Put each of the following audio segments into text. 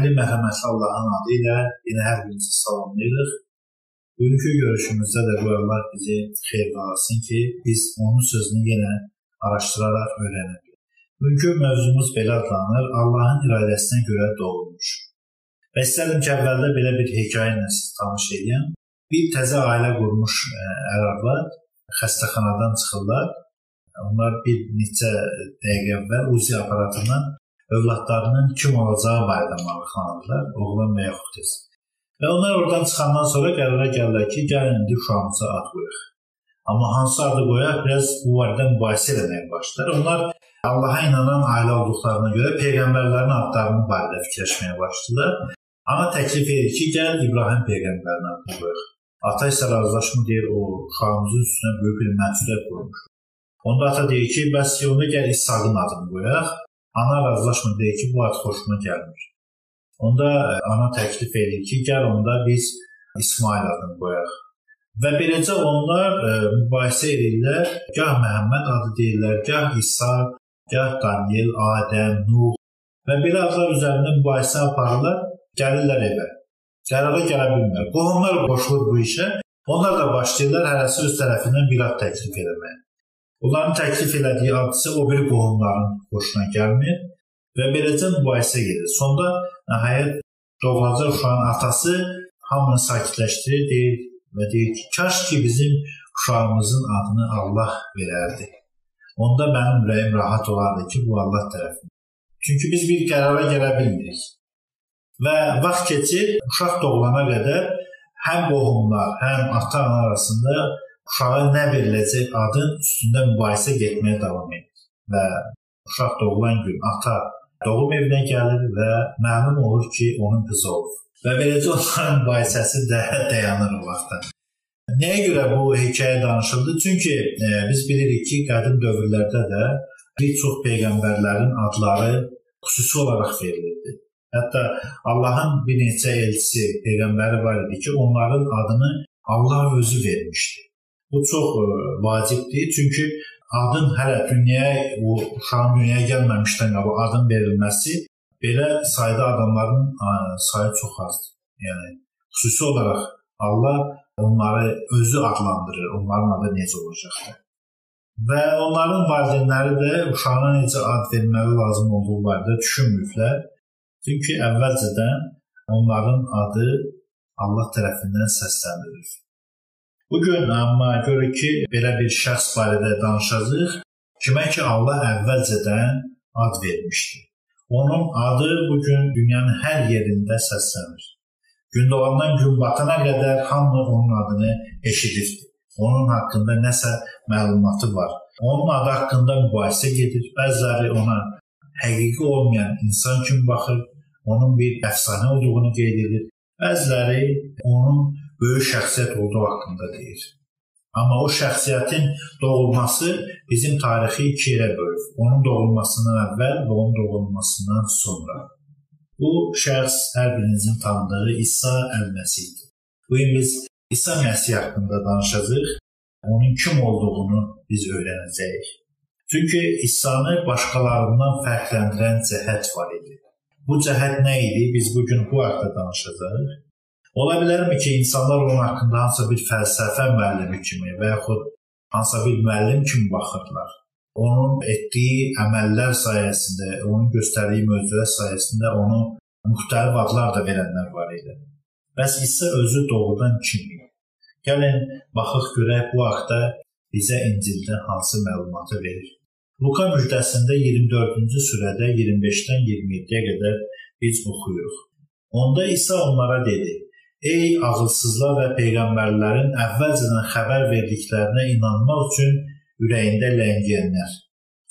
rəhmli, mərhəmətli Allahın adı ilə yenə hər birinizi salamlayırıq. Bugünkü görüşümüzdə də bu Allah bizi xeyir qalsın ki, biz onun sözünü yenə araşdıraraq öyrənək. Bugünkü mövzumuz belə adlanır: Allahın iradəsinə görə doğulmuş. Və istərdim ki, əvvəldə belə bir hekayə ilə siz tanış edeyim. Bir təzə ailə qurmuş ər-arvad xəstəxanadan çıxırlar. Onlar bir neçə dəqiqə əvvəl Uzi aparatından övladlarının kim olacağı barədə maraqlanırlar, oğlan və yaxud qız. Və onlar oradan çıxandan sonra qərara gəlirlər ki, gəlin indi uşağımıza ad qoyaq. Amma hansı adı qoyaq, biraz bu barədə mübahisə etməyə başlar. Onlar Allaha inanan ailə olduqlarına görə peyğəmbərlərin adlarını barədə fikirləşməyə başladılar. Ana təklif edir ki, gəl İbrahim peyğəmbərin adını qoyaq. Ata isə razılaşmır deyir, o uşağımızın üstünə böyük bir məsuliyyət qoymuş. Onda ata deyir ki, bəs onda gəl İsaqın adını qoyaq. Ana razılaşmır deyir ki, bu ad xoşuma gəlmir. Onda e, ana təklif edir ki, gəl onda biz İsmail adını qoyaq. Və beləcə onlar ə, e, mübahisə edirlər. Gah Məhəmməd adı deyirlər, gah İsa, gah Daniel, Adəm, Nuh və belə adlar üzərində mübahisə aparırlar, gəlirlər evə. Qərara gələ bilmir. Qohumlar qoşulur bu işə. Onlar da başlayırlar hərəsi öz tərəfindən bir ad təklif etməyə. Onların təklif elədiyi ad isə o biri qohumların xoşuna gəlmir və beləcə mübahisə gedir. Sonda nəhayət doğulacaq uşağın atası hamını sakitləşdirir, deyir və deyir ki, kaş ki bizim uşağımızın adını Allah verərdi. Onda mənim ürəyim rahat olardı ki, bu Allah tərəfindən. Çünki biz bir qərara gələ bilmirik. Və vaxt keçir, uşaq doğulana qədər həm qohumlar, həm ata-ana arasında uşağa nə veriləcək adın üstündə mübahisə getməyə davam edir. Və uşaq doğulan gün ata doğum evinə gəlir və məlum olur ki, onun qızı olur. Və beləcə onların mübahisəsi də dayanır o vaxtda. Nəyə görə bu hekayə danışıldı? Çünki e, biz bilirik ki, qədim dövrlərdə də bir çox peyğəmbərlərin adları xüsusi olaraq verilirdi. Hətta Allahın bir neçə elçisi, peyğəmbəri var idi ki, onların adını Allah özü vermişdi. Bu çox ə, e, vacibdir, çünki adın hələ dünyaya o uşağın dünyaya gəlməmişdən qabaq adın verilməsi belə sayda adamların ə, sayı çox azdır. Yəni xüsusi olaraq Allah onları özü adlandırır, onların adı necə olacaqdır. Və onların valideynləri də uşağına necə ad verməli lazım olduğu barədə düşünmürlər Çünki əvvəlcədən onların adı Allah tərəfindən səsləndirilir. Bu gün amma görək ki, belə bir şəxs barədə danışacağıq. Kimə ki Allah əvvəlcədən ad vermişdi. Onun adı bu gün dünyanın hər yerində səslənir. Gün doğandan gün batana qədər hamı onun adını eşidir. Onun haqqında nəsə məlumatı var. Onun adı haqqında mübahisə gedir. Bəziləri ona həqiqi olmayan insan kimi baxır, onun bir əfsanə olduğunu qeyd edir. Bəziləri onun böyük şəxsiyyət olduğu haqqında deyir. Amma o şəxsiyyətin doğulması bizim tarixi iki yerə bölür. Onun doğulmasından əvvəl və onun doğulmasından sonra. Bu şəxs hər birinizin tanıdığı İsa əl-Məsihdir. Bu gün biz İsa Məsih haqqında danışacağıq. Onun kim olduğunu biz öyrənəcəyik. Çünki İsa'nı başqalarından fərqləndirən cəhət var idi. Bu cəhət nə idi? Biz bu gün bu haqqda danışacağıq. Ola bilərmi ki, insanlar onun haqqında hansısa bir fəlsəfə müəllimi kimi və yaxud hansısa bir müəllim kimi baxırlar. Onun etdiyi əməllər sayəsində, onun göstərdiyi möcüzələr sayəsində onu müxtəlif adlar da verənlər var idi. Bəs İsa özü doğrudan kimdir? Gəlin baxaq görək bu haqqda bizə İncildə hansı məlumatı verir. Luka müjdəsində 24-cü surədə 25-dən 27-yə qədər biz oxuyuruq. Onda İsa onlara dedi: Ey ağılsızlar və peyğəmbərlərin əvvəlcədən xəbər verdiklərinə inanmaq üçün ürəyində ləngiyənlər.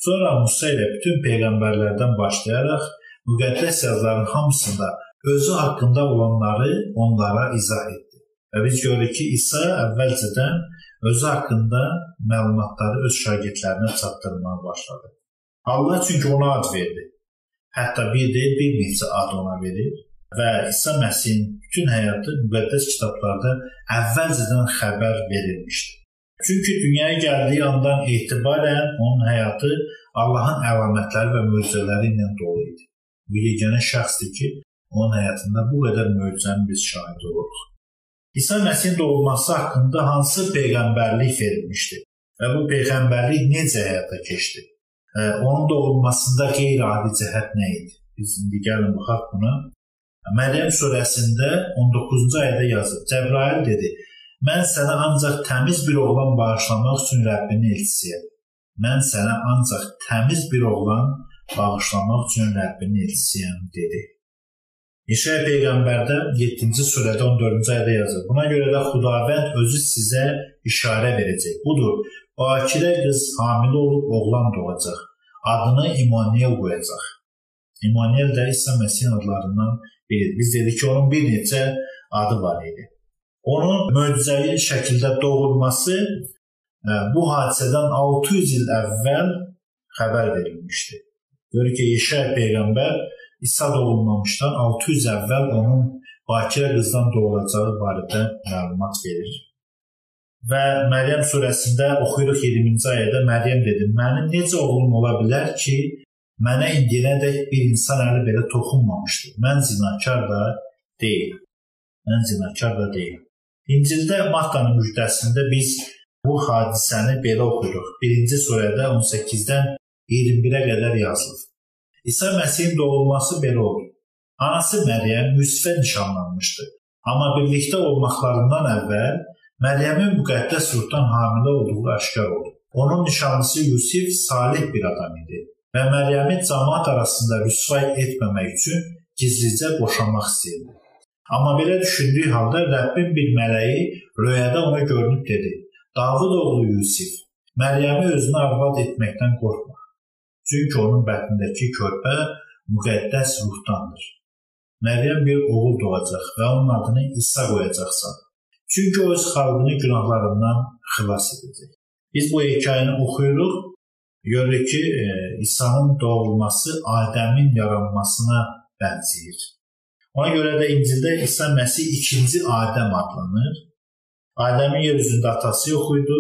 Sonra Musa ilə bütün peyğəmbərlərdən başlayaraq müqəddəs yazıların hamısında özü haqqında olanları onlara izah etdi. Və biz görürük ki, İsa əvvəlcədən özü haqqında məlumatları öz şagirdlərinə çatdırmağa başladı. Allah çünki ona ad verdi. Hətta bir deyil, bir neçə ad ona verir və İsa Məsihin bütün həyatı müqəddəs kitablarda əvvəlcədən xəbər verilmişdi. Çünki dünyaya gəldiyi andan etibarən onun həyatı Allahın əlamətləri və möcüzələri ilə dolu idi. Bu yeganə şəxsdir ki, onun həyatında bu qədər möcüzənin biz şahid oluruq. İsa Məsihin doğulması haqqında hansı peyğəmbərlik verilmişdi və bu peyğəmbərlik necə həyata keçdi? Onun doğulmasında qeyri-adi cəhət nə idi? Biz indi gəlin baxaq buna. Məryəm surəsində 19-cu ayədə yazılır. Cəbrail dedi: "Mən sənə ancaq təmiz bir oğlan bağışlamaq üçün Rəbbinin elçisiyəm. Mən sənə ancaq təmiz bir oğlan bağışlamaq üçün Rəbbinin elçisiyəm" dedi. İşaya peyğəmbərdə 7-ci surədə 14-cü ayədə yazır. Buna görə də Xudavənd özü sizə işarə verəcək. Budur, bakirə qız hamilə olub oğlan doğacaq. Adını İmanuel qoyacaq. İmanuel də İsa Məsihin adlarından biridir. Biz dedik ki, onun bir neçə adı var idi. Onun möcüzəvi şəkildə doğulması e, bu hadisədən 600 il əvvəl xəbər verilmişdi. Görür ki, Yeşaya peyğəmbər İsa doğulmamışdan 600 əvvəl onun bakirə qızdan doğulacağı barədə məlumat verir. Və Məryəm surəsində oxuyuruq 20-ci ayədə Məryəm dedi: "Mənim necə oğlum ola bilər ki, mənə indiyənədək bir insan əli belə toxunmamışdı. Mən zinakar da deyiləm. Mən zinakar da deyiləm." İncildə Mattanın müjdəsində biz bu hadisəni belə oxuyuruq. 1-ci surədə 18-dən 21-ə qədər yazılır. İsa Məsihin doğulması belə oldu. Anası Məryəm Yusifə nişanlanmışdı. Amma birlikdə olmaqlarından əvvəl Məryəmin müqəddəs ruhdan hamilə olduğu aşkar oldu. Onun nişanlısı Yusif salih bir adam idi və Məryəmi cəmaət arasında rüsvay etməmək üçün gizlicə boşanmaq istəyirdi. Amma belə düşündüyü halda Rəbbin bir mələyi röyada ona görünüb dedi: "Davud oğlu Yusif, Məryəmi özünə arvad etməkdən qorxma. Çünki onun bətnindəki körpə müqəddəs ruhdandır. Məryəm bir oğul doğacaq və onun adını İsa qoyacaqsan. Çünki o öz xalqını günahlarından xilas edəcək. Biz bu hekayəni oxuyuruq, görürük ki, e, İsa'nın doğulması Adəmin yaranmasına bənzəyir. Ona görə də İncildə İsa Məsih ikinci Adəm adlanır. Adəmin yer üzündə atası yox idi,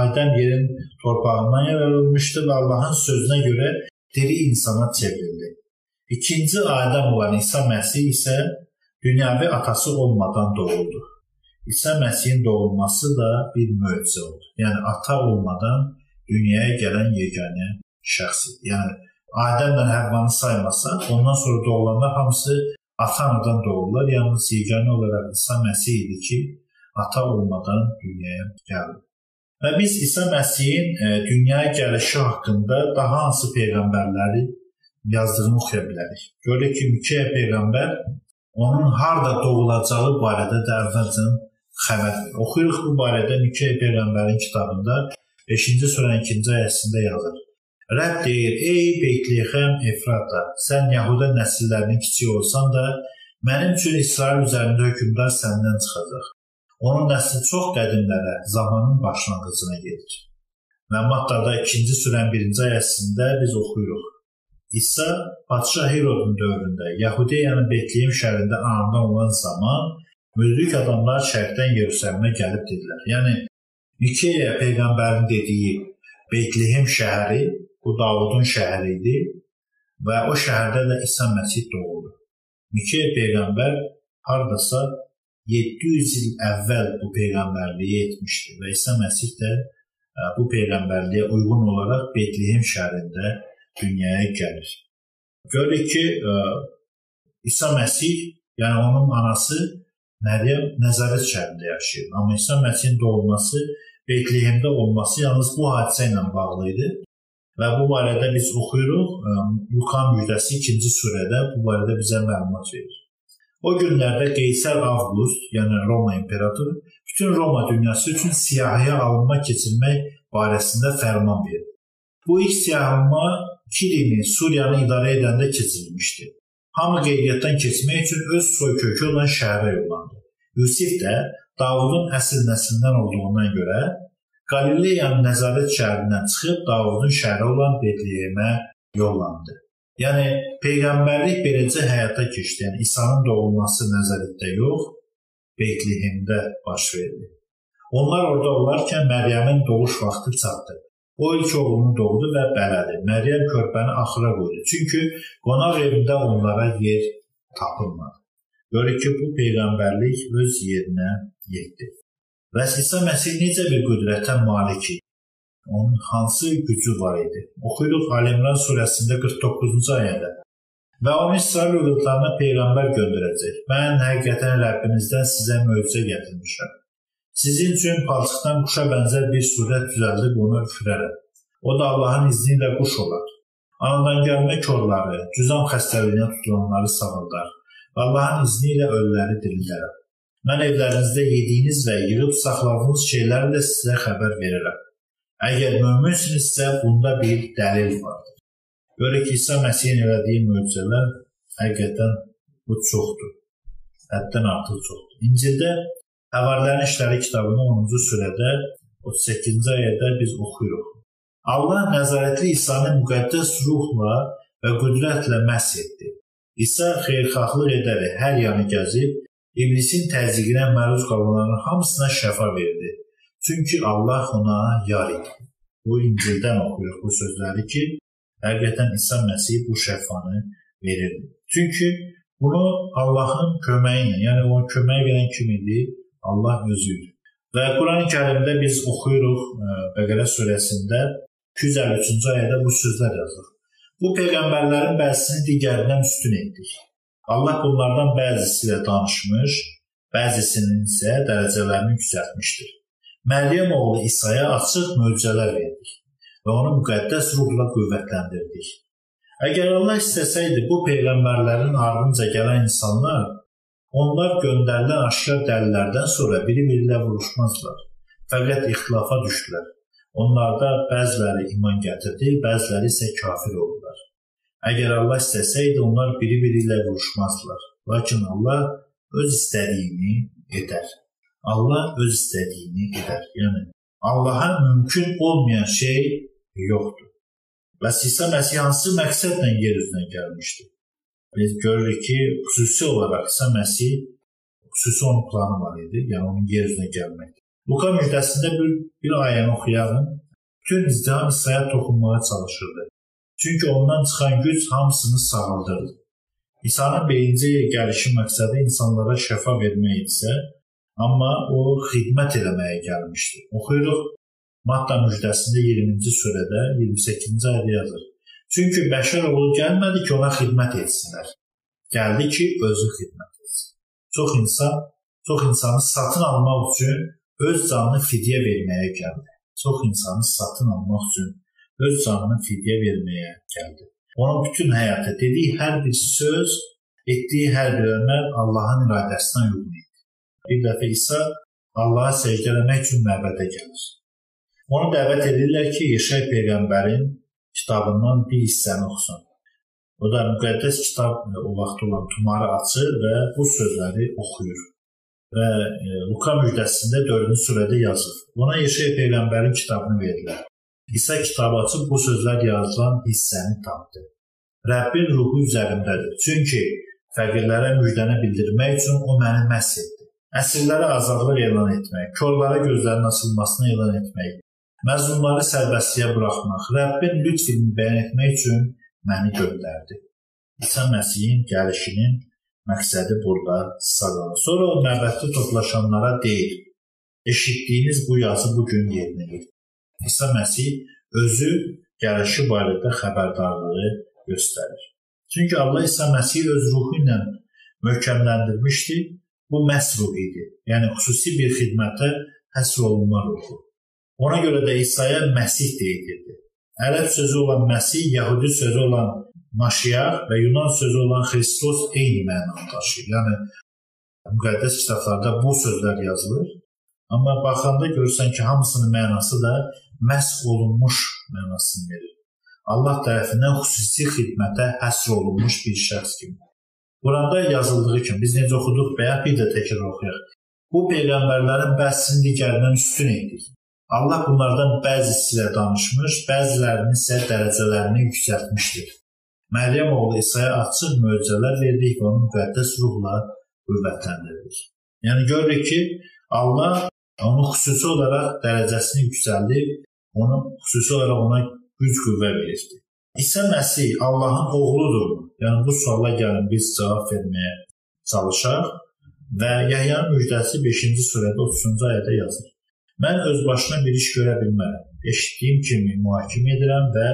Adəm yerin torpağından yaradılmışdı və Allahın sözünə görə diri insana çevrildi. İkinci Adəm olan İsa Məsih isə dünyəvi atası olmadan doğuldu. İsa Məsihin doğulması da bir möcüzə oldu. Yəni ata olmadan dünyaya gələn yeganə şəxs idi. Yəni Adəmlə Həvvanı saymasaq, ondan sonra doğulanlar hamısı ata-anadan doğurlar. Yalnız yeganə olaraq İsa Məsih idi ki, ata olmadan dünyaya gəldi. Və biz İsa Məsihin e, dünyaya gəlişi haqqında daha hansı peyğəmbərləri yazdığını oxuya bilərik. Görək ki, Mikeya peyğəmbər onun harda doğulacağı barədə də əvvəlcən xəbər verir. Oxuyuruq bu barədə Mikeya peyğəmbərin kitabında 5-ci surənin 2-ci ayəsində yazır. Rəbb deyir: "Ey Beytlexem Efrata, sən Yahuda nəsillərinin kiçiyi olsan da, mənim üçün İsrail üzərində hökmdar səndən çıxacaq. Onun nəsli çox qədimlərə, zamanın başlanğıcına gedir. Məmməddarda 2-ci surənin 1-ci ayəsində biz oxuyuruq. İsa padşah Herodun dövründə Yahudiyanın Betlehem şəhərində anadan olan zaman müdrik adamlar şərqdən Yerusəlimə gəlib dedilər. Yəni Mikeya peyğəmbərin dediyi Betlehem şəhəri bu Davudun şəhəri idi və o şəhərdə də İsa Məsih doğuldu. Mikeya peyğəmbər hardasa 700 il əvvəl bu peyğəmbərliyi etmişdi və İsa Məsih də e, bu peyğəmbərliyə uyğun olaraq Betlehem şəhərində dünyaya gəlir. Görürük ki, e, İsa Məsih, yəni onun anası Məryəm Nəzarət şəhərində yaşayır. Amma İsa Məsihin doğulması Betlehemdə olması yalnız bu hadisə ilə bağlı idi. Və bu barədə biz oxuyuruq. E, Luka müjdəsi 2-ci surədə bu barədə bizə məlumat verir. O günlərdə Qeysər Avqust, yəni Roma imperatoru, bütün Roma dünyası üçün siyahıya alınma keçirmək barəsində fərman verdi. Bu ilk siyahılma Kilini, Suriyanı idarə edəndə keçirilmişdi. Hamı qeydiyyatdan keçmək üçün öz soy kökü olan şəhərə yollandı. Yusif də Davudun əsl nəslindən olduğundan görə Qalileyanın nəzarət şəhərindən çıxıb Davudun şəhəri olan Betlehemə yollandı. Yəni peyğəmbərlik beləcə həyata keçdi. Yəni İsa'nın doğulması Nəzarətdə yox, Betlehemdə baş verdi. Onlar orada olarkən Məryəmin doğuş vaxtı çatdı. O ilk oğlunu doğdu və bələdi. Məryəm körpəni axıra qoydu. Çünki qonaq evində onlara yer tapılmadı. Görürük ki, bu peyğəmbərlik öz yerinə yetdi. Və İsa Məsih necə bir qüdrətə malik idi? Onun hansı gücü var idi? Oxuyuruq Alimran surəsində 49-cu ayədə. Və o İsrail övladlarına peyğəmbər göndərəcək. Mən həqiqətən Rəbbinizdən sizə möcüzə gətirmişəm. Sizin üçün palçıqdan quşa bənzər bir surət düzəldib onu üfürərəm. O da Allahın izni ilə quş olar. Anadan gəlmə korları, cüzam xəstəliyinə tutulanları sağaldar. Allahın izni ilə ölüləri dirildərəm. Mən evlərinizdə yediyiniz və yığıb saxladığınız şeyləri də sizə xəbər verirəm. Əgər möminsinizsə, bunda bir dəlil vardır. Görək İsa Məsihin elədiyi möcüzələr həqiqətən bu çoxdur. Həddən artıq çoxdur. İncildə Həvarilərin işləri kitabının 10-cu surədə 38-ci ayədə biz oxuyuruq. Allah nəzarətli İsa'nı müqəddəs ruhla və qüdrətlə məhs etdi. İsa xeyirxahlıq edərək hər yanı gəzib, iblisin təzyiqinə məruz qalanların hamısına şəfa verdi. Çünki Allah ona yar idi. Bu İncildən oxuyuruq bu sözləri ki, həqiqətən İsa Məsih bu şəfanı verirdi. Çünki bunu Allahın köməyi ilə, yəni o kömək verən kim idi? Allah özüdür. Və Quran-ı Kərimdə biz oxuyuruq e, Bəqərə surəsində 253-cü ayədə bu sözlər yazılır. Bu peyğəmbərlərin bəzisini digərindən üstün etdik. Allah bunlardan bəzisi ilə danışmış, bəzisinin isə dərəcələrini yüksəltmişdir. Məryəm oğlu İsa'ya açıq möcüzələr verdik və onu müqəddəs ruhla qüvvətləndirdik. Əgər Allah istəsəydi, bu peyğəmbərlərin ardınca gələn insanlar Onlar göndərilən aşkar dəlillərdən sonra biri-biri ilə vuruşmazlar. Fəqət ixtilafa düşdülər. Onlarda bəziləri iman gətirdi, bəziləri isə kafir oldular. Əgər Allah istəsəydi, onlar biri-biri ilə vuruşmazdılar. Lakin Allah öz istədiyini edər. Allah öz istədiyini edər. Yəni Allaha mümkün olmayan şey yoxdur. Və İsa Məsih hansı məqsədlə yer üzünə gəlmişdi? Biz görürük ki, xüsusi olaraq İsa Məsih xüsusi onun planı var idi, yəni onun yer üzünə gəlmək. Luka müjdəsində bir, bir ayəni oxuyalım. Bütün izdiham İsa'ya toxunmağa çalışırdı. Çünki ondan çıxan güc hamısını sağaldırdı. İsa'nın birinci gəlişi məqsədi insanlara şəfa vermək isə, amma o xidmət eləməyə gəlmişdi. Oxuyuruq Matta müjdəsində 20-ci surədə 28-ci ayədə yazır. Çünki bəşər oğlu gəlmədi ki, ona xidmət etsinlər. Gəldi ki, özü xidmət etsin. Çox insan, çox insanı satın almaq üçün öz canını fidyə verməyə gəldi. Çox insanı satın almaq üçün öz canını fidyə verməyə gəldi. Onun bütün həyatı, dediyi hər bir söz, etdiyi hər bir əməl Allahın iradəsinə uyğun idi. Bir dəfə İsa Allaha səcdə etmək üçün məbədə gəlir. Onu dəvət edirlər ki, Yeşay peyğəmbərin kitabından bir hissəni oxusun. O da müqəddəs kitab e, o vaxt olan tumarı açır və bu sözləri oxuyur. Və e, Luka müjdəsində 4-cü surədə yazır. Ona Yeşaya peyğəmbərin kitabını verdilər. İsa kitabı açıb bu sözlər yazılan hissəni tapdı. Rəbbin ruhu üzərimdədir. Çünki fəqirlərə müjdəni bildirmək üçün o məni məhs etdi. Əsirlərə azadlıq elan etmək, körlərə gözlərin açılmasını elan etmək, məzlumları sərbəstliyə buraxmaq, Rəbbin lütfini bəyan etmək üçün məni göndərdi. İsa Məsihin gəlişinin məqsədi burada sadadır. Sonra o məbəddə toplaşanlara deyir: Eşitdiyiniz bu yazı bu gün yerinə yetir. İsa Məsih özü gəlişi barədə xəbərdarlığı göstərir. Çünki Allah İsa Məsihi öz ruhu ilə möhkəmləndirmişdi. Bu məhz ruh idi. Yəni xüsusi bir xidmətə həsr olunma ruhu. Ona görə də İsa'ya Məsih deyilirdi. Ərəb sözü olan Məsih, Yahudi sözü olan Maşiyah və Yunan sözü olan Xristos eyni mənanı daşıyır. Yəni müqəddəs kitablarda bu sözlər yazılır. Amma baxanda görürsən ki, hamısının mənası da məsx olunmuş mənasını verir. Allah tərəfindən xüsusi xidmətə həsr olunmuş bir şəxs kimi. Burada yazıldığı kimi biz necə oxuduq və ya bir də təkrar oxuyaq. Bu peyğəmbərlərin bəhsini digərindən üstün etdik. Allah bunlardan bəzisi ilə danışmış, bəzilərinin isə dərəcələrini yüksəltmişdir. Məryəm oğlu İsa'ya açıq möcüzələr verdik və onu müqəddəs ruhla qüvvətləndirdik. Yəni görürük ki, Allah onu xüsusi olaraq dərəcəsini yüksəldib, onu xüsusi olaraq ona güc qüvvə verirdi. İsa Məsih Allahın oğludur. Yəni bu suala gəlin biz cavab verməyə çalışaq və Yəhyanın müjdəsi 5-ci surədə 30-cu ayədə yazır. Mən öz başına bir iş görə bilmərəm. Eşitdiyim kimi mühakimə edirəm və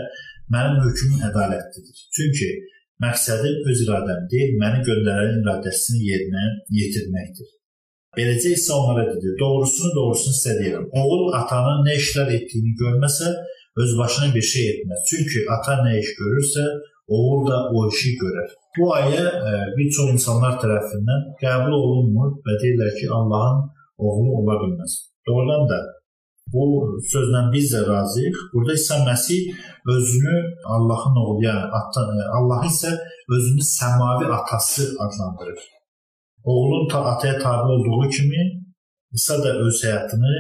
mənim hökmüm ədalətlidir. Çünki məqsədim öz iradəm deyil, məni göndərənin iradəsini yerinə yetirməkdir. Beləcə isə onlara dedi, doğrusunu doğrusunu sizə deyirəm. Oğul atanın nə işlər etdiyini görməsə, öz başına bir şey etməz. Çünki ata nə iş görürsə, oğul da o işi görər. Bu ayə e, bir çox insanlar tərəfindən qəbul olunmur və deyirlər ki, Allahın oğlu ola bilməz. Doğrudan da bu sözlə biz də razıyıq. Burada isə Məsih özünü Allahın oğlu, yəni e, Allah isə özünü səmavi atası adlandırır. Oğlun ta ataya tabe olduğu kimi İsa da öz həyatını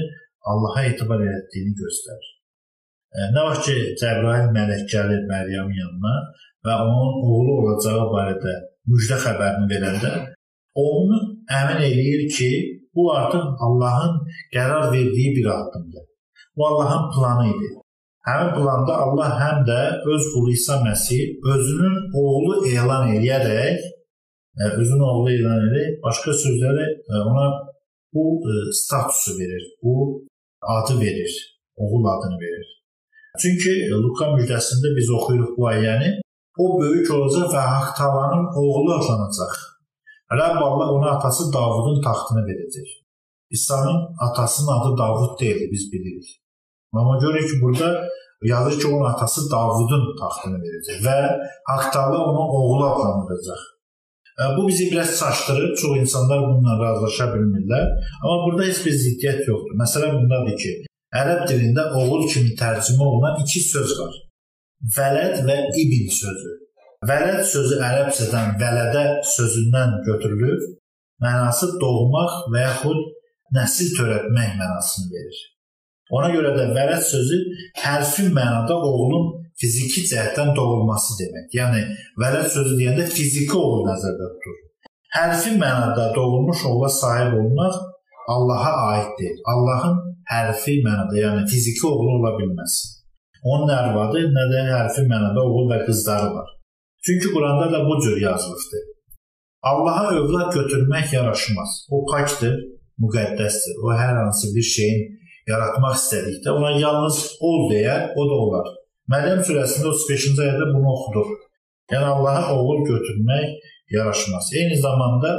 Allaha etibar etdiyini göstərir. Nə vaxt ki, Cəbrayil mələk gəlir Məryəmin yanına və onun oğlu olacağı barədə müjdə xəbərini verəndə, onu əmin eləyir ki, bu artıq Allahın qərar verdiyi bir addımdır. Bu Allahın planı idi. Həmin planda Allah həm də öz qulu İsa Məsih özünün oğlu elan edərək, özünün oğlu elan edərək, başqa sözlərlə ona bu statusu verir, bu adı verir, oğul adını verir. Çünki Luka müjdəsində biz oxuyuruq bu ayəni. O böyük olacaq və haqq tavanın oğlu adlanacaq. Rəbb Allah ona atası Davudun taxtını verəcək. İsa'nın atasının adı Davud deyil, biz bilirik. Amma görürük ki, burada yazır ki, onun atası Davudun taxtını verəcək və haqq tava onu oğlu adlandıracaq. E, bu bizi biraz çaşdırır. Çox insanlar bununla razılaşa bilmirlər. Amma burada heç bir ziddiyyət yoxdur. Məsələ bundadır ki, Ərəb dilində oğul kimi tərcümə olunan iki söz var. Vələd və ibn sözü. Vələd sözü ərəbcədən vələdə sözündən götürülür. Mənası doğmaq və yaxud nəsil törətmək mənasını verir. Ona görə də vələd sözü hərfi mənada oğlun fiziki cəhətdən doğulması demək. Yəni vələd sözü deyəndə fiziki oğul nəzərdə tutulur. Hərfi mənada doğulmuş oğula sahib olmaq Allaha aiddir. Allahın hərfi mənada, yəni fiziki oğlu ola bilməz. Onun nə arvadı, nə də hərfi mənada oğul və qızları var. Çünki Quranda da bu cür yazılıbdır. Allaha övlad götürmək yaraşmaz. O pakdır, müqəddəsdir. O hər hansı bir şeyin yaratmaq istədikdə ona yalnız ol deyər, o da olar. Məryəm surəsində 35-ci ayədə bunu oxuduq. Yəni Allaha oğul götürmək yaraşmaz. Eyni zamanda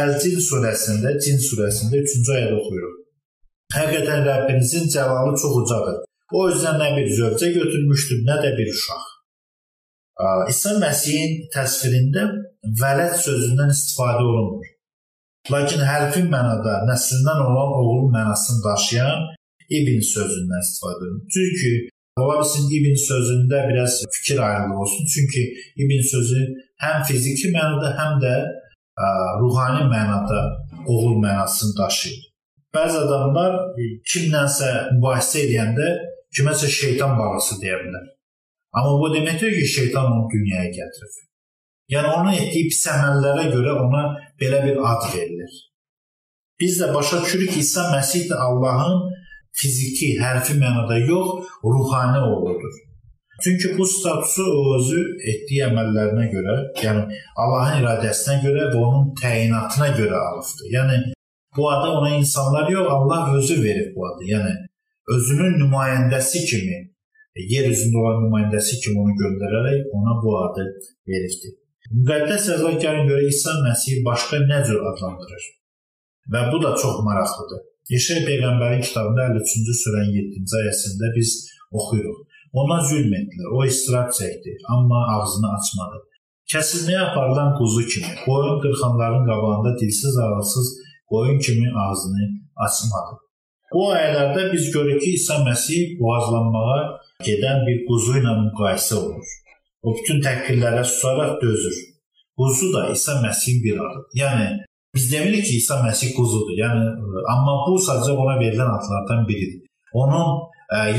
Əl-Cin surəsində, Cin surəsində 3-cü ayədə oxuyuruq. Həqiqətən Rəbbinizin cəlalı çox ucadır. O özünə nə bir zövcə götürmüşdür, nə də bir uşaq. İsa Məsihin təsvirində vələd sözündən istifadə olunmur. Lakin hərfi mənada nəslindən olan oğul mənasını daşıyan ibn sözündən istifadə olunur. Çünki ola bilsin ibn sözündə biraz fikir ayrılığı olsun. Çünki ibn sözü həm fiziki mənada, həm də ruhani mənada oğul mənasını daşıyır. Bəzi adamlar kimlənsə mübahisə edəndə kiməsə şeytan balası deyə bilər. Amma bu demək deyil ki, şeytan onu dünyaya gətirib. Yəni onun etdiyi pis əməllərə görə ona belə bir ad verilir. Biz də başa düşürük ki, İsa Məsih də Allahın fiziki, hərfi mənada yox, ruhani oğludur. Çünki bu statusu o özü etdiyi əməllərinə görə, yəni Allahın iradəsinə görə və onun təyinatına görə alıbdır. Yəni bu adı ona insanlar yox, Allah özü verib bu adı. Yəni özünün nümayəndəsi kimi, yer üzündə olan nümayəndəsi kimi onu göndərərək ona bu adı veribdir. Müqəddəs yazılarına görə İsa Məsih başqa nə cür adlandırır? Və bu da çox maraqlıdır. Yeşaya peyğəmbərin kitabında 53-cü surənin 7-ci ayəsində biz oxuyuruq. Ona zülm etdilər. O istirab çəkdi, amma ağzını açmadı. Kəsilməyə aparılan quzu kimi, qoyun qırxanların qabağında dilsiz ağılsız qoyun kimi ağzını açmadı. Bu ayələrdə biz görürük ki, İsa Məsih boğazlanmağa gedən bir quzu ilə müqayisə olunur. O bütün təhqirlərə susaraq dözür. Quzu da İsa Məsihin bir adıdır. Yəni biz demirik ki, İsa Məsih quzudur. Yəni amma bu sadəcə ona verilən adlardan biridir. Onun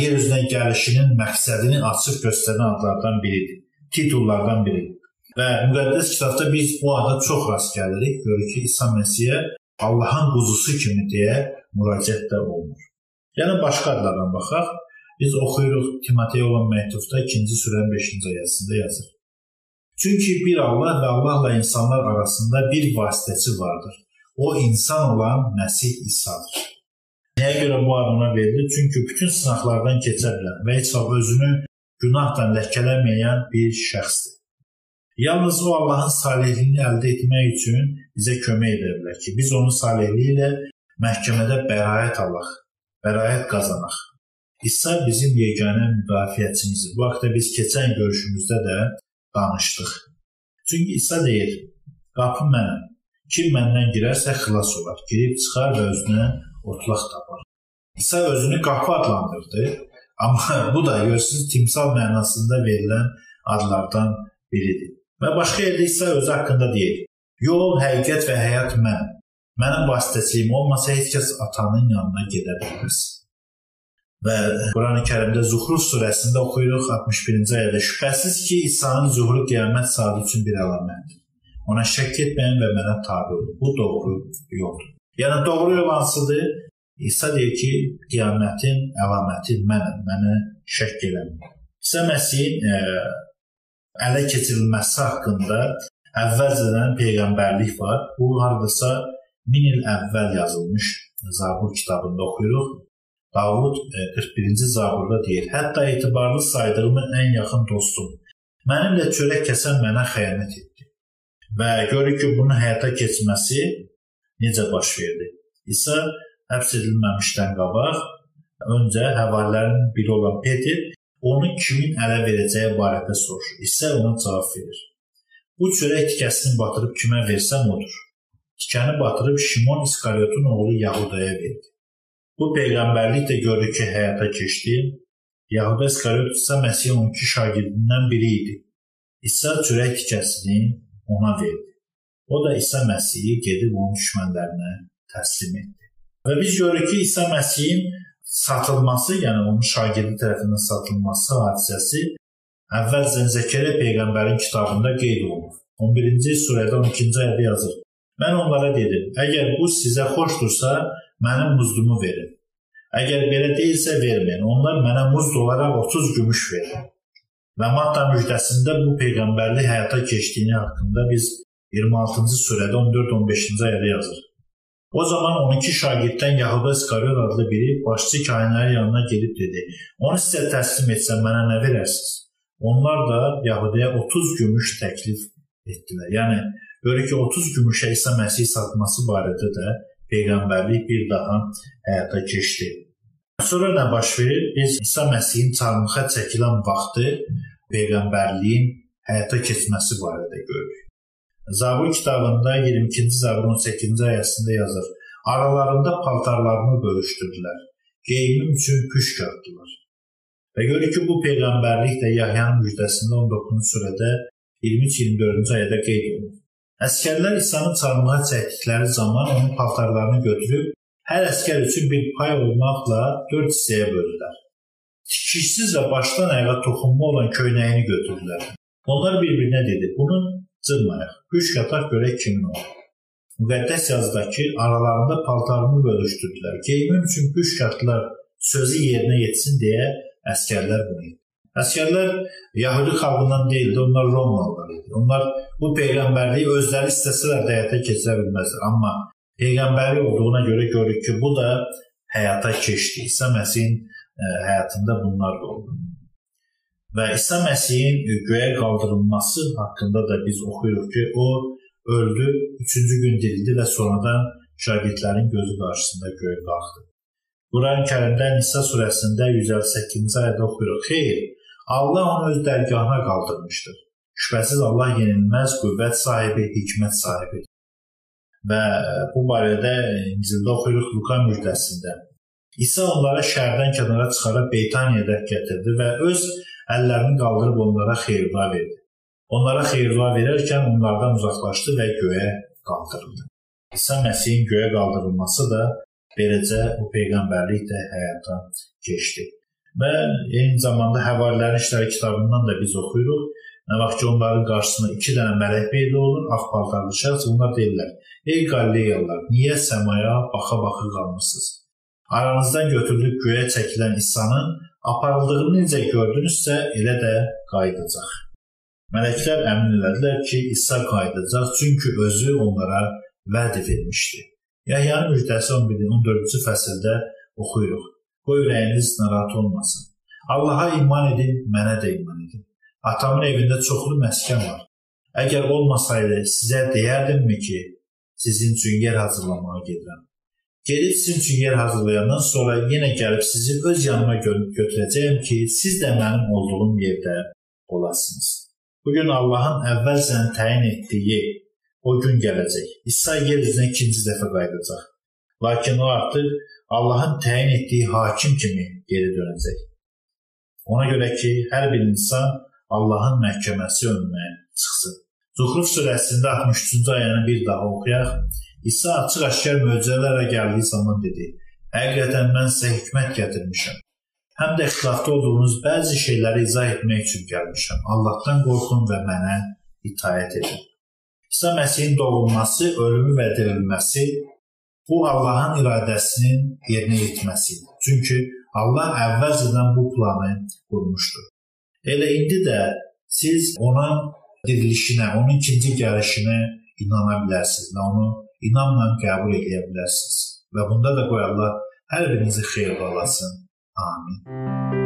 yer üzünə gəlişinin məqsədini açıq göstərən adlardan biridir. Titullardan biridir. Və müqəddəs kitabda biz bu ada çox rast gəlirik. Görürük ki, İsa Məsihə Allahın quzusu kimi deyə müraciət də olunur. Yəni başqa adlardan baxaq. Biz oxuyuruq Timoteyə olan məktubda 2-ci surənin 5-ci ayəsində yazır. Çünki bir Allah və Allahla insanlar arasında bir vasitəçi vardır. O insan olan Məsih İsa'dır. Nəyə görə bu ad ona verilir? Çünki bütün sınaqlardan keçə bilən və heç vaxt özünü günahdan ləkələməyən bir şəxsdir. Yalnız o Allahın salihliyini əldə etmək üçün bizə kömək edə bilər ki, biz onun salihliyi ilə məhkəmədə bəraət alaq, bəraət qazanaq. İsa bizim yeganə müdafiəçimizdir. Bu haqda biz keçən görüşümüzdə də danışdıq. Çünki İsa deyir: "Qapı mənəm. Kim məndən girərsə xilas olar. Girib çıxar və özünə otlaq tapar." İsa özünü qapı adlandırdı, amma bu da görürsüz timsal mənasında verilən adlardan biridir. Və başqa yerdə İsa özü haqqında deyir: "Yol, həqiqət və həyat mənəm. Mənim vasitəçiliyim olmasa heç kəs atanın yanına gedə bilməz." Və Qurani-Kərimdə Zuhruf surəsində oxuyuruq 61-ci ayədə şübhəsiz ki, İsa'nın zuhuru qiyamət saatı üçün bir əlamətdir. Ona şəkk etməyin və mənə tabe olun. Bu doğru yoldur. Yəni doğru yol hansıdır? İsa deyir ki, qiyamətin əlaməti mənəm, mənə şəkk eləməyin. İsa Məsihin ə, e, ələ keçirilməsi haqqında əvvəlcədən peyğəmbərlik var. Bu hardasa 1000 il əvvəl yazılmış Zabur kitabında oxuyuruq. Davud 41-ci e, zaburda deyir: "Hətta etibarlı saydığım ən yaxın dostum mənimlə çörək kəsən mənə xəyanət etdi." Və görürük ki, bunun həyata keçməsi necə baş verdi? İsa həbs edilməmişdən qabaq öncə həvarilərin biri olan Peter onu kimin ələ verəcəyi barədə soruşur. İsa ona cavab verir. Bu çörək tikəsini batırıb kimə versəm odur. Tikəni batırıb Şimon İskariotun oğlu Yahudaya verdi. Bu peyğəmbərlik də görürük ki, həyata keçdi. Yahuda İskariot isə Məsihin 12 şagirdindən biri idi. İsa çörək tikəsini ona verdi. O da İsa Məsihi gedib onun düşmənlərinə təslim etdi. Və biz görürük ki, İsa Məsihin satılması, yəni onun şagirdi tərəfindən satılması hadisəsi əvvəlcə Zəkəriyya peyğəmbərin kitabında qeyd olunur. 11-ci surədə 12-ci ayədə yazır. Mən onlara dedim: "Əgər bu sizə xoşdursa, mənim muzdumu verin. Əgər belə deyilsə verməyin. Onlar mənə muzd olaraq 30 gümüş verir. Və Matta müjdəsində bu peyğəmbərlik həyata keçdiyini haqqında biz 26-cı surədə 14-15-ci ayədə yazır. O zaman 12 şagirddən Yahuda İskariot adlı biri başçı kahinlərin yanına gedib dedi: "Onu sizə təslim etsəm mənə nə verərsiniz?" Onlar da Yahudaya 30 gümüş təklif etdilər. Yəni görür ki, 30 gümüşə İsa Məsih satması barədə də peyğəmbərlik bir daha həyata keçdi. Sonra nə baş verir? Biz İsa Məsihin çarmıxa çəkilən vaxtı peyğəmbərliyin həyata keçməsi barədə görürük. Zabur kitabında 22-ci Zabur 18-ci ayəsində yazır: Aralarında paltarlarını bölüşdürdülər. Geyimim üçün püşk atdılar. Və görürük ki, bu peyğəmbərlik də Yahyanın müjdəsində 19-cu surədə 23-24-cü ayədə qeyd olunur. Əskərlər İsanı çarmıha çəkdikləri zaman onun paltarlarını götürüb hər əskər üçün bir pay olmaqla dörd hissəyə böldülər. Tikişsiz və başdan ayağa toxunma olan köynəyini götürdülər. Onlar bir-birinə dedi: "Bunu cırmayaq. Güc qataq görək kimin olur." Müqəddəs yazıdakı aralarında paltarını bölüşdürdülər. Geyimim üçün güc qatdılar sözü yerinə yetsin deyə əskərlər bunu etdi. Əskərlər Yahudi xalqından deyildi, onlar Romalılar idi. Onlar bu peyğəmbərliyi özləri istəsələr də həyata keçirə bilməzlər. Amma peyğəmbəri olduğuna görə görürük ki, bu da həyata keçdi. İsa Məsihin e, həyatında bunlar da oldu. Və İsa Məsihin göyə qaldırılması haqqında da biz oxuyuruq ki, o öldü, üçüncü gün dirildi və sonradan şagirdlərin gözü qarşısında göyə qalxdı. Quran-Kərimdə Nisa surəsində 158-ci ayədə oxuyuruq. Xeyr, Allah onu öz dərgahına qaldırmışdır. Şübhəsiz Allah yenilməz qüvvət sahibi, hikmət sahibidir. Və bu barədə İncildə oxuyuruq Luka müjdəsində. İsa onları şəhərdən kənara çıxarıb Beytaniyada gətirdi və öz əllərini qaldırıb onlara xeyir-dua verdi. Onlara xeyir-dua verərkən onlardan uzaqlaşdı və göyə qaldırıldı. İsa Məsihin göyə qaldırılması da beləcə bu peyğəmbərlik də həyata keçdi. Və eyni zamanda Həvarilərin işləri kitabından da biz oxuyuruq. Nə vaxt ki, onların qarşısına iki dənə mələk peyda olur, ağ paltarlı şəxs, onlar deyirlər: "Ey Qalileyalılar, niyə səmaya baxa-baxa qalmısınız? Aranızdan götürülüb göyə çəkilən İsa'nın aparıldığını necə gördünüzsə, elə də qayıdacaq. Mələklər əmin elədilər ki, İsa qayıdacaq, çünki özü onlara vəd vermişdi. Yahyanın müjdəsi 11-14-cü fəsildə oxuyuruq. Qoy ürəyiniz narahat olmasın. Allaha iman edin, mənə də iman edin. Atamın evində çoxlu məskən var. Əgər olmasaydı, sizə deyərdimmi ki, sizin üçün yer hazırlamağa gedirəm. Gedib sizin üçün yer hazırlayandan sonra yenə gəlib sizi öz yanıma gö götürəcəyəm ki, siz də mənim olduğum yerdə olasınız. Bu gün Allahın əvvəlcədən təyin etdiyi o gün gələcək. İsa yer üzünə ikinci dəfə qayıdacaq. Lakin o artıq Allahın təyin etdiyi hakim kimi geri dönəcək. Ona görə ki, hər bir insan Allahın məhkəməsi önünə çıxsın. Zuhruf surəsində 63-cü ayəni bir daha oxuyaq. İsa açıq-aşkar möcüzələrlə gəldiyi zaman dedi: "Həqiqətən mən sizə hikmət gətirmişəm. Həm də ixtilafda olduğunuz bəzi şeyləri izah etmək üçün gəlmişəm. Allahdan qorxun və mənə itaət edin." İsa Məsihin doğulması, ölümü və dirilməsi bu Allahın iradəsinin yerinə yetməsidir. Çünki Allah əvvəlcədən bu planı qurmuşdur. Elə indi də siz onun dirilişinə, onun ikinci gəlişinə inana bilərsiniz və onu inamla qəbul edə bilərsiniz. Və bunda da qoy Allah hər birinizi xeyir olasın. Amin.